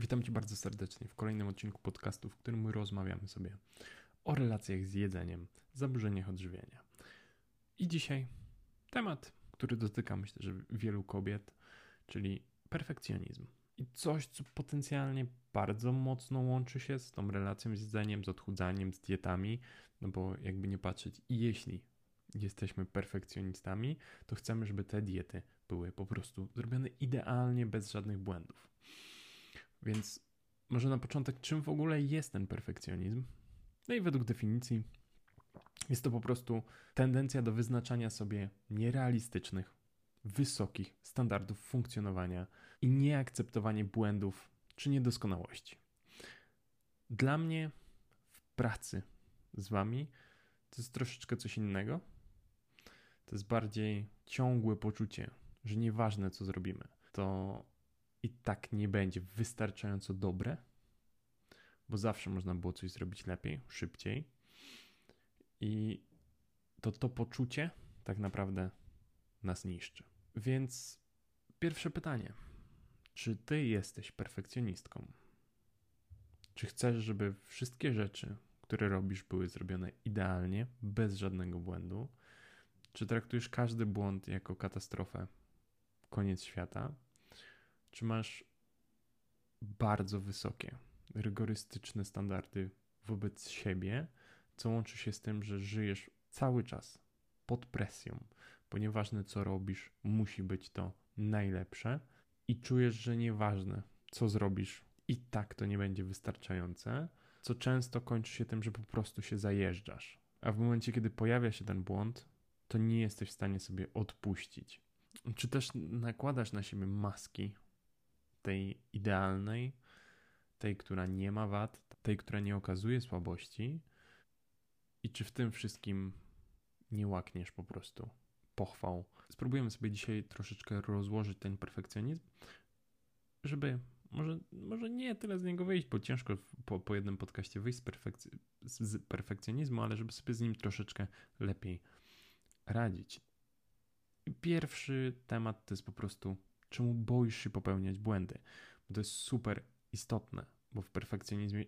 Witam Cię bardzo serdecznie w kolejnym odcinku podcastu, w którym rozmawiamy sobie o relacjach z jedzeniem, zaburzeniach odżywienia. I dzisiaj temat, który dotyka myślę, że wielu kobiet, czyli perfekcjonizm. I coś, co potencjalnie bardzo mocno łączy się z tą relacją z jedzeniem, z odchudzaniem, z dietami, no bo jakby nie patrzeć, jeśli jesteśmy perfekcjonistami, to chcemy, żeby te diety były po prostu zrobione idealnie, bez żadnych błędów. Więc może na początek, czym w ogóle jest ten perfekcjonizm? No i według definicji jest to po prostu tendencja do wyznaczania sobie nierealistycznych, wysokich standardów funkcjonowania i nieakceptowanie błędów czy niedoskonałości. Dla mnie w pracy z Wami to jest troszeczkę coś innego. To jest bardziej ciągłe poczucie, że nieważne co zrobimy, to i tak nie będzie wystarczająco dobre, bo zawsze można było coś zrobić lepiej, szybciej. I to to poczucie tak naprawdę nas niszczy. Więc pierwsze pytanie: czy ty jesteś perfekcjonistką? Czy chcesz, żeby wszystkie rzeczy, które robisz, były zrobione idealnie, bez żadnego błędu? Czy traktujesz każdy błąd jako katastrofę, koniec świata? Czy masz bardzo wysokie, rygorystyczne standardy wobec siebie, co łączy się z tym, że żyjesz cały czas pod presją, bo nieważne co robisz, musi być to najlepsze i czujesz, że nieważne co zrobisz, i tak to nie będzie wystarczające, co często kończy się tym, że po prostu się zajeżdżasz. A w momencie, kiedy pojawia się ten błąd, to nie jesteś w stanie sobie odpuścić. Czy też nakładasz na siebie maski tej idealnej, tej, która nie ma wad, tej, która nie okazuje słabości? I czy w tym wszystkim nie łakniesz po prostu pochwał? Spróbujemy sobie dzisiaj troszeczkę rozłożyć ten perfekcjonizm, żeby może, może nie tyle z niego wyjść, bo ciężko po, po jednym podcaście wyjść z, perfekc- z perfekcjonizmu, ale żeby sobie z nim troszeczkę lepiej radzić. Pierwszy temat to jest po prostu czemu boisz się popełniać błędy. Bo to jest super istotne, bo w perfekcjonizmie,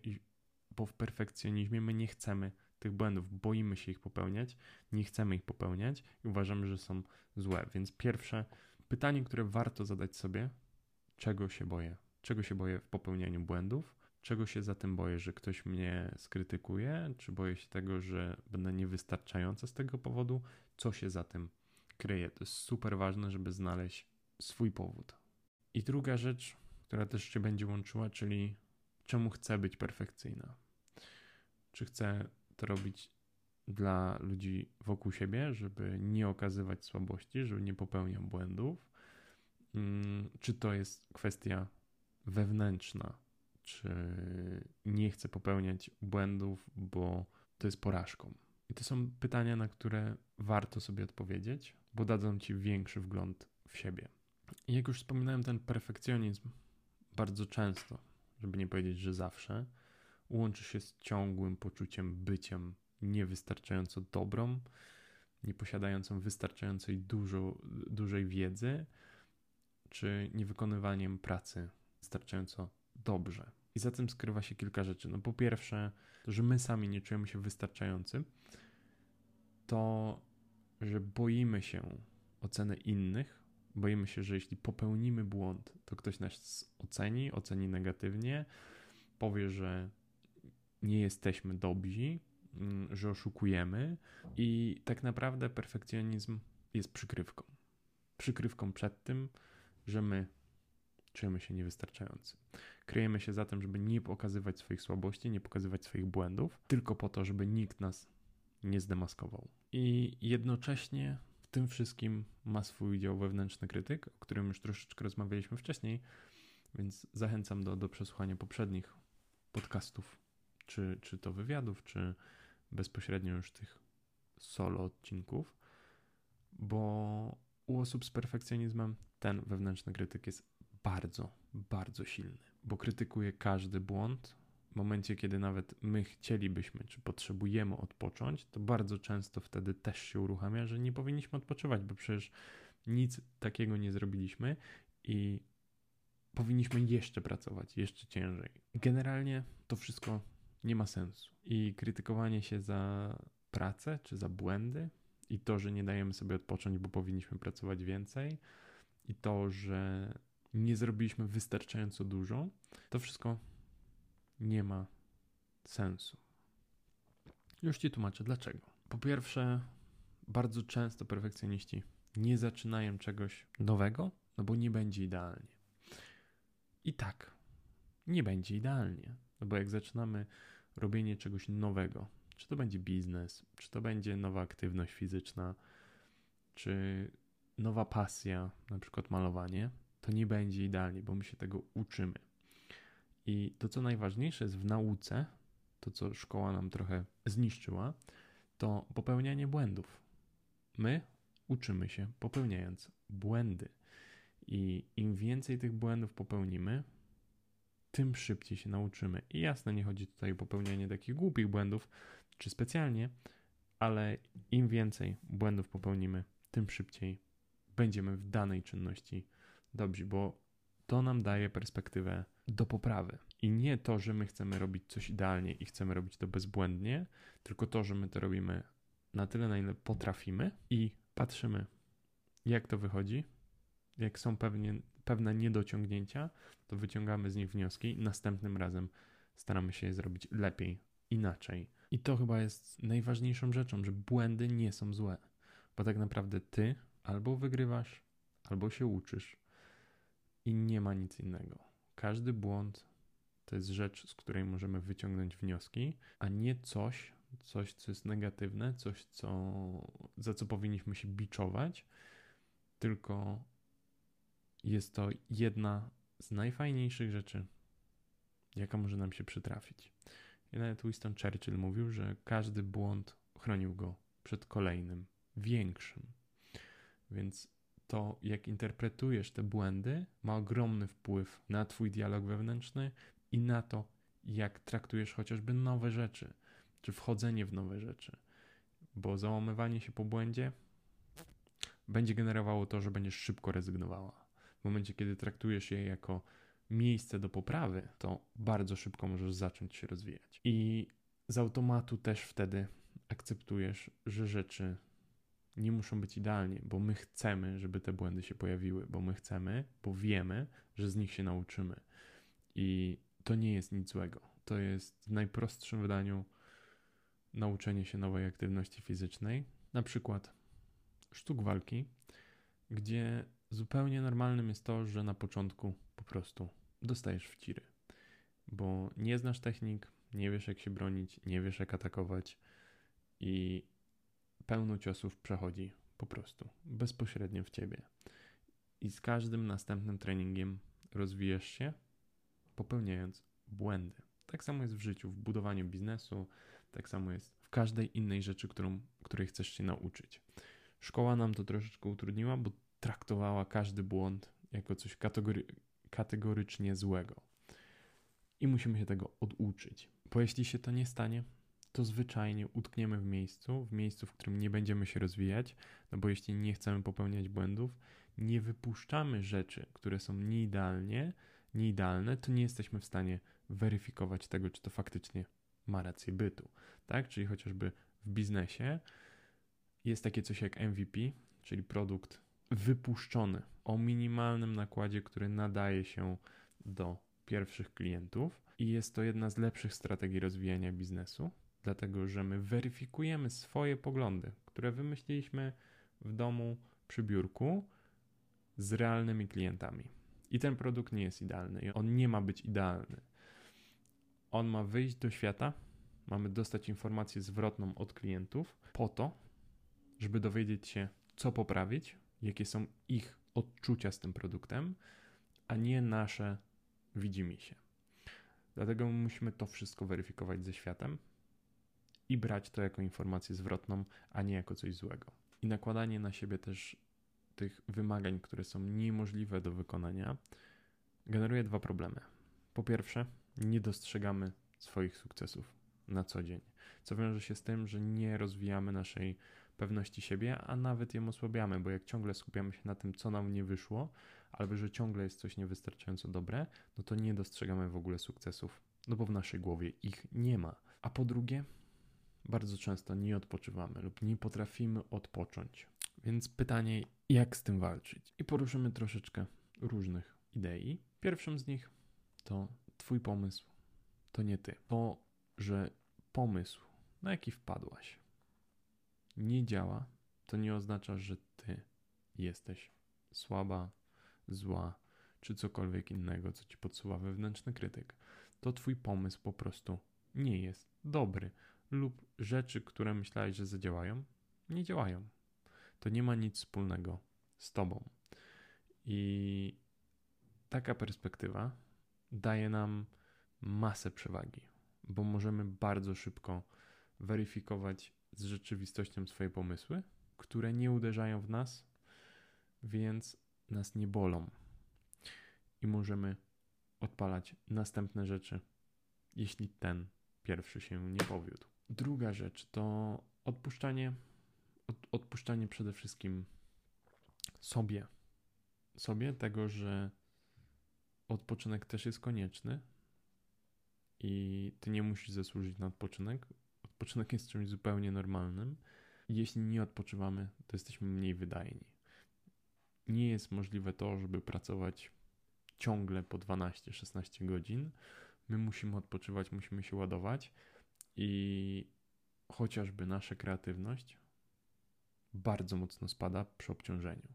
bo w perfekcjonizmie my nie chcemy tych błędów, boimy się ich popełniać, nie chcemy ich popełniać i uważamy, że są złe. Więc pierwsze pytanie, które warto zadać sobie, czego się boję? Czego się boję w popełnianiu błędów? Czego się za tym boję, że ktoś mnie skrytykuje? Czy boję się tego, że będę niewystarczająca z tego powodu? Co się za tym kryje? To jest super ważne, żeby znaleźć swój powód. I druga rzecz, która też się będzie łączyła, czyli czemu chcę być perfekcyjna? Czy chcę to robić dla ludzi wokół siebie, żeby nie okazywać słabości, żeby nie popełniać błędów? Mm, czy to jest kwestia wewnętrzna? Czy nie chcę popełniać błędów, bo to jest porażką? I to są pytania, na które warto sobie odpowiedzieć, bo dadzą ci większy wgląd w siebie. Jak już wspominałem, ten perfekcjonizm bardzo często, żeby nie powiedzieć, że zawsze, łączy się z ciągłym poczuciem byciem niewystarczająco dobrą, nieposiadającą wystarczającej dużo, dużej wiedzy, czy niewykonywaniem pracy wystarczająco dobrze. I za tym skrywa się kilka rzeczy. No po pierwsze, to, że my sami nie czujemy się wystarczający, to, że boimy się oceny innych, boimy się, że jeśli popełnimy błąd, to ktoś nas oceni, oceni negatywnie, powie, że nie jesteśmy dobrzy, mm, że oszukujemy i tak naprawdę perfekcjonizm jest przykrywką. Przykrywką przed tym, że my czujemy się niewystarczający. Kryjemy się za tym, żeby nie pokazywać swoich słabości, nie pokazywać swoich błędów, tylko po to, żeby nikt nas nie zdemaskował. I jednocześnie tym wszystkim ma swój udział wewnętrzny krytyk, o którym już troszeczkę rozmawialiśmy wcześniej, więc zachęcam do, do przesłuchania poprzednich podcastów, czy, czy to wywiadów, czy bezpośrednio już tych solo odcinków, bo u osób z perfekcjonizmem ten wewnętrzny krytyk jest bardzo, bardzo silny, bo krytykuje każdy błąd, momencie, kiedy nawet my chcielibyśmy, czy potrzebujemy odpocząć, to bardzo często wtedy też się uruchamia, że nie powinniśmy odpoczywać, bo przecież nic takiego nie zrobiliśmy i powinniśmy jeszcze pracować, jeszcze ciężej. Generalnie to wszystko nie ma sensu. I krytykowanie się za pracę czy za błędy i to, że nie dajemy sobie odpocząć, bo powinniśmy pracować więcej, i to, że nie zrobiliśmy wystarczająco dużo, to wszystko nie ma sensu. Już ci tłumaczę dlaczego. Po pierwsze, bardzo często perfekcjoniści nie zaczynają czegoś nowego, no bo nie będzie idealnie. I tak, nie będzie idealnie, no bo jak zaczynamy robienie czegoś nowego, czy to będzie biznes, czy to będzie nowa aktywność fizyczna, czy nowa pasja, na przykład malowanie, to nie będzie idealnie, bo my się tego uczymy. I to, co najważniejsze jest w nauce, to co szkoła nam trochę zniszczyła, to popełnianie błędów. My uczymy się popełniając błędy. I im więcej tych błędów popełnimy, tym szybciej się nauczymy. I jasne, nie chodzi tutaj o popełnianie takich głupich błędów, czy specjalnie, ale im więcej błędów popełnimy, tym szybciej będziemy w danej czynności dobrzy, bo to nam daje perspektywę do poprawy. I nie to, że my chcemy robić coś idealnie i chcemy robić to bezbłędnie, tylko to, że my to robimy na tyle, na ile potrafimy i patrzymy, jak to wychodzi, jak są pewnie, pewne niedociągnięcia, to wyciągamy z nich wnioski i następnym razem staramy się je zrobić lepiej, inaczej. I to chyba jest najważniejszą rzeczą, że błędy nie są złe, bo tak naprawdę ty albo wygrywasz, albo się uczysz i nie ma nic innego. Każdy błąd to jest rzecz, z której możemy wyciągnąć wnioski, a nie coś, coś, co jest negatywne, coś, co, za co powinniśmy się biczować, tylko jest to jedna z najfajniejszych rzeczy, jaka może nam się przytrafić. I nawet Winston Churchill mówił, że każdy błąd chronił go przed kolejnym, większym. Więc to, jak interpretujesz te błędy, ma ogromny wpływ na Twój dialog wewnętrzny i na to, jak traktujesz chociażby nowe rzeczy, czy wchodzenie w nowe rzeczy. Bo załamywanie się po błędzie będzie generowało to, że będziesz szybko rezygnowała. W momencie, kiedy traktujesz je jako miejsce do poprawy, to bardzo szybko możesz zacząć się rozwijać. I z automatu też wtedy akceptujesz, że rzeczy nie muszą być idealnie, bo my chcemy, żeby te błędy się pojawiły, bo my chcemy, bo wiemy, że z nich się nauczymy. I to nie jest nic złego. To jest w najprostszym wydaniu nauczenie się nowej aktywności fizycznej, na przykład sztuk walki, gdzie zupełnie normalnym jest to, że na początku po prostu dostajesz w ciry, bo nie znasz technik, nie wiesz jak się bronić, nie wiesz jak atakować i pełno ciosów przechodzi po prostu bezpośrednio w ciebie. I z każdym następnym treningiem rozwijasz się, popełniając błędy. Tak samo jest w życiu, w budowaniu biznesu, tak samo jest w każdej innej rzeczy, którą, której chcesz się nauczyć. Szkoła nam to troszeczkę utrudniła, bo traktowała każdy błąd jako coś kategory kategorycznie złego. I musimy się tego oduczyć. Bo jeśli się to nie stanie, to zwyczajnie utkniemy w miejscu, w miejscu, w którym nie będziemy się rozwijać, no bo jeśli nie chcemy popełniać błędów, nie wypuszczamy rzeczy, które są nieidealnie, nieidealne, to nie jesteśmy w stanie weryfikować tego, czy to faktycznie ma rację bytu. Tak? Czyli chociażby w biznesie jest takie coś jak MVP, czyli produkt wypuszczony o minimalnym nakładzie, który nadaje się do pierwszych klientów i jest to jedna z lepszych strategii rozwijania biznesu, dlatego że my weryfikujemy swoje poglądy, które wymyśliliśmy w domu przy biurku z realnymi klientami. I ten produkt nie jest idealny, on nie ma być idealny. On ma wyjść do świata, mamy dostać informację zwrotną od klientów po to, żeby dowiedzieć się, co poprawić, jakie są ich odczucia z tym produktem, a nie nasze widzimy się. Dlatego musimy to wszystko weryfikować ze światem i brać to jako informację zwrotną, a nie jako coś złego. I nakładanie na siebie też tych wymagań, które są niemożliwe do wykonania, generuje dwa problemy. Po pierwsze, nie dostrzegamy swoich sukcesów na co dzień, co wiąże się z tym, że nie rozwijamy naszej pewności siebie, a nawet ją osłabiamy, bo jak ciągle skupiamy się na tym, co nam nie wyszło, albo że ciągle jest coś niewystarczająco dobre, no to nie dostrzegamy w ogóle sukcesów, no bo w naszej głowie ich nie ma. A po drugie, bardzo często nie odpoczywamy lub nie potrafimy odpocząć. Więc pytanie, jak z tym walczyć? I poruszymy troszeczkę różnych idei. Pierwszym z nich to Twój pomysł, to nie Ty. To, że pomysł, na jaki wpadłaś, nie działa, to nie oznacza, że Ty jesteś słaba, zła, czy cokolwiek innego, co ci podsuwa wewnętrzny krytyk. To Twój pomysł po prostu nie jest dobry, lub rzeczy, które myślałeś, że zadziałają, nie działają. To nie ma nic wspólnego z Tobą. I taka perspektywa daje nam masę przewagi, bo możemy bardzo szybko weryfikować z rzeczywistością swoje pomysły, które nie uderzają w nas, więc nas nie bolą. I możemy odpalać następne rzeczy, jeśli ten pierwszy się nie powiódł. Druga rzecz to odpuszczanie, od, odpuszczanie przede wszystkim sobie. Sobie tego, że odpoczynek też jest konieczny i ty nie musisz zasłużyć na odpoczynek. Odpoczynek jest czymś zupełnie normalnym. Jeśli nie odpoczywamy, to jesteśmy mniej wydajni. Nie jest możliwe to, żeby pracować ciągle po 12-16 godzin. My musimy odpoczywać, musimy się ładować i chociażby nasza kreatywność bardzo mocno spada przy obciążeniu.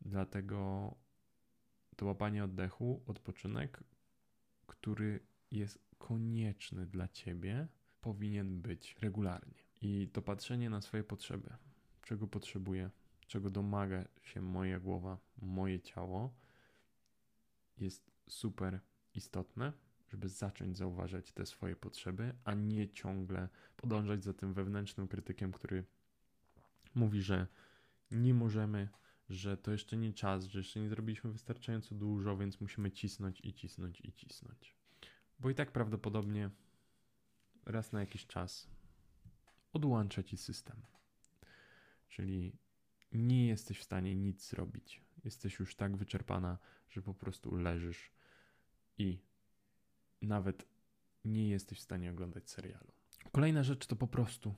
Dlatego to łapanie oddechu, odpoczynek, który jest konieczny dla ciebie, powinien być regularnie. I to patrzenie na swoje potrzeby, czego potrzebuję, czego domaga się moja głowa, moje ciało, jest super istotne, żeby zacząć zauważać te swoje potrzeby, a nie ciągle podążać za tym wewnętrznym krytykiem, który mówi, że nie możemy, że to jeszcze nie czas, że jeszcze nie zrobiliśmy wystarczająco dużo, więc musimy cisnąć i cisnąć i cisnąć. Bo i tak prawdopodobnie raz na jakiś czas odłącza ci system. Czyli nie jesteś w stanie nic zrobić. Jesteś już tak wyczerpana, że po prostu leżysz i nawet nie jesteś w stanie oglądać serialu. Kolejna rzecz to po prostu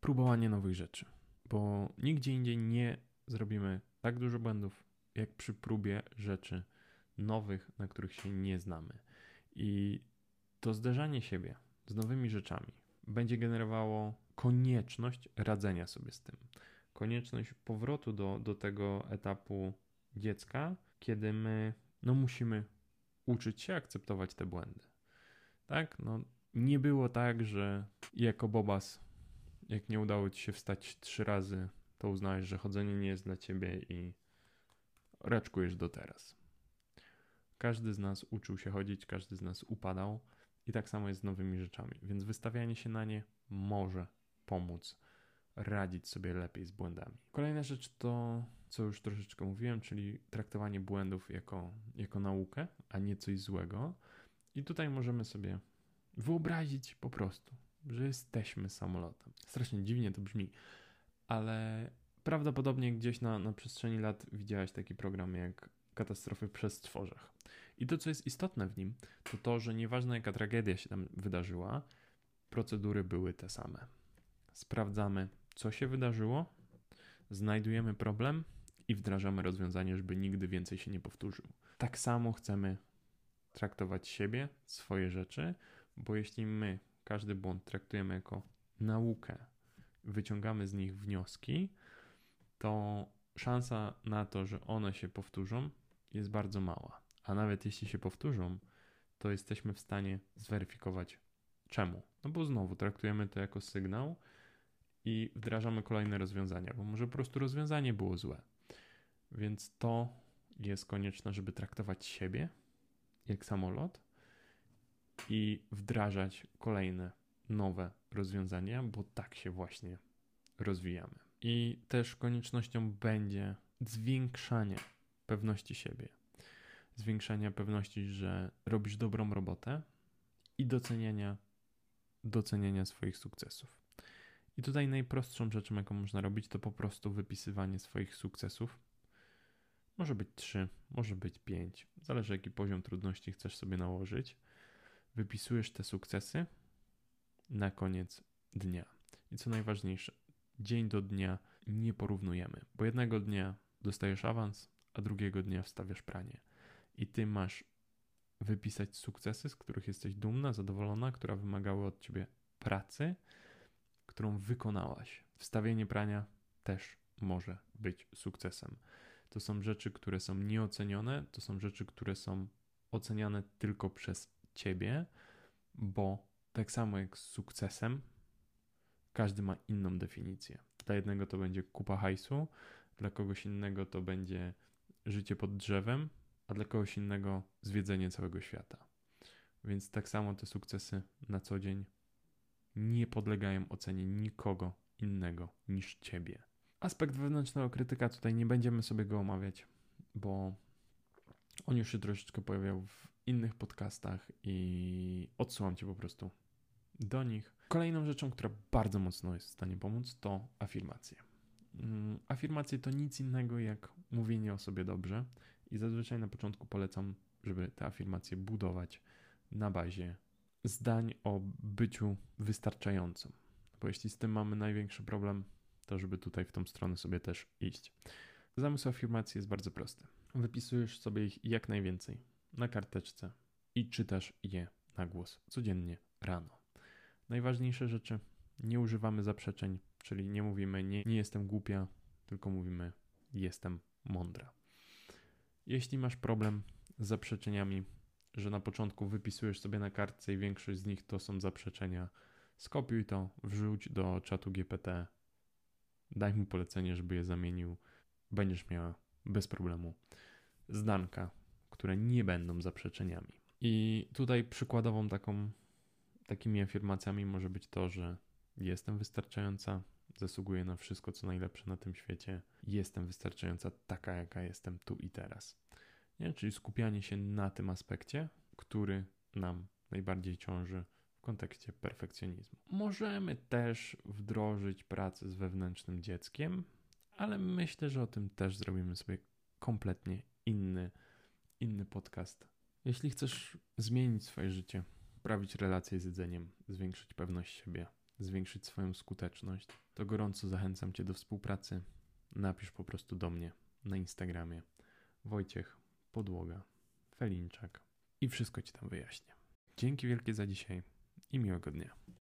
próbowanie nowych rzeczy, bo nigdzie indziej nie zrobimy tak dużo błędów, jak przy próbie rzeczy nowych, na których się nie znamy. I to zderzanie siebie z nowymi rzeczami będzie generowało konieczność radzenia sobie z tym. Konieczność powrotu do, do tego etapu dziecka, kiedy my no, musimy uczyć się akceptować te błędy. Tak? No, nie było tak, że jako Bobas, jak nie udało ci się wstać trzy razy, to uznałeś, że chodzenie nie jest dla ciebie i raczkujesz do teraz. Każdy z nas uczył się chodzić, każdy z nas upadał i tak samo jest z nowymi rzeczami, więc wystawianie się na nie może pomóc radzić sobie lepiej z błędami. Kolejna rzecz to, co już troszeczkę mówiłem, czyli traktowanie błędów jako, jako naukę, a nie coś złego. I tutaj możemy sobie wyobrazić po prostu, że jesteśmy samolotem. Strasznie dziwnie to brzmi, ale prawdopodobnie gdzieś na, na przestrzeni lat widziałeś taki program jak Katastrofy przez Stworzach. I to, co jest istotne w nim, to to, że nieważne jaka tragedia się tam wydarzyła, procedury były te same. Sprawdzamy, co się wydarzyło, znajdujemy problem i wdrażamy rozwiązanie, żeby nigdy więcej się nie powtórzył. Tak samo chcemy traktować siebie, swoje rzeczy, bo jeśli my każdy błąd traktujemy jako naukę, wyciągamy z nich wnioski, to szansa na to, że one się powtórzą, jest bardzo mała. A nawet jeśli się powtórzą, to jesteśmy w stanie zweryfikować czemu. No bo znowu traktujemy to jako sygnał i wdrażamy kolejne rozwiązania, bo może po prostu rozwiązanie było złe. Więc to jest konieczne, żeby traktować siebie jak samolot i wdrażać kolejne nowe rozwiązania, bo tak się właśnie rozwijamy. I też koniecznością będzie zwiększanie pewności siebie, zwiększania pewności, że robisz dobrą robotę i doceniania, doceniania swoich sukcesów. I tutaj najprostszą rzeczą, jaką można robić, to po prostu wypisywanie swoich sukcesów może być 3, może być 5, zależy jaki poziom trudności chcesz sobie nałożyć. Wypisujesz te sukcesy na koniec dnia. I co najważniejsze, dzień do dnia nie porównujemy, bo jednego dnia dostajesz awans, a drugiego dnia wstawiasz pranie. I ty masz wypisać sukcesy, z których jesteś dumna, zadowolona, które wymagały od ciebie pracy, którą wykonałaś. Wstawienie prania też może być sukcesem. To są rzeczy, które są nieocenione, to są rzeczy, które są oceniane tylko przez ciebie, bo tak samo jak z sukcesem, każdy ma inną definicję. Dla jednego to będzie kupa hajsu, dla kogoś innego to będzie życie pod drzewem, a dla kogoś innego zwiedzenie całego świata. Więc tak samo te sukcesy na co dzień nie podlegają ocenie nikogo innego niż ciebie. Aspekt wewnętrznego krytyka tutaj nie będziemy sobie go omawiać, bo on już się troszeczkę pojawiał w innych podcastach i odsyłam cię po prostu do nich. Kolejną rzeczą, która bardzo mocno jest w stanie pomóc, to afirmacje. Mm, afirmacje to nic innego jak mówienie o sobie dobrze i zazwyczaj na początku polecam, żeby te afirmacje budować na bazie zdań o byciu wystarczającym. Bo jeśli z tym mamy największy problem, to żeby tutaj w tą stronę sobie też iść. Zamysł afirmacji jest bardzo prosty. Wypisujesz sobie ich jak najwięcej na karteczce i czytasz je na głos codziennie rano. Najważniejsze rzeczy nie używamy zaprzeczeń, czyli nie mówimy nie, nie jestem głupia, tylko mówimy jestem mądra. Jeśli masz problem z zaprzeczeniami, że na początku wypisujesz sobie na kartce i większość z nich to są zaprzeczenia, skopiuj to, wrzuć do czatu GPT, daj mu polecenie, żeby je zamienił, będziesz miała bez problemu zdanka, które nie będą zaprzeczeniami. I tutaj przykładową taką, takimi afirmacjami może być to, że jestem wystarczająca, zasługuję na wszystko, co najlepsze na tym świecie, jestem wystarczająca taka, jaka jestem tu i teraz. Nie? Czyli skupianie się na tym aspekcie, który nam najbardziej ciąży kontekście perfekcjonizmu. Możemy też wdrożyć pracę z wewnętrznym dzieckiem, ale myślę, że o tym też zrobimy sobie kompletnie inny, inny podcast. Jeśli chcesz zmienić swoje życie, poprawić relacje z jedzeniem, zwiększyć pewność siebie, zwiększyć swoją skuteczność, to gorąco zachęcam Cię do współpracy. Napisz po prostu do mnie na Instagramie Wojciech Podłoga Felinczak i wszystko Ci tam wyjaśnię. Dzięki wielkie za dzisiaj i miłego dnia.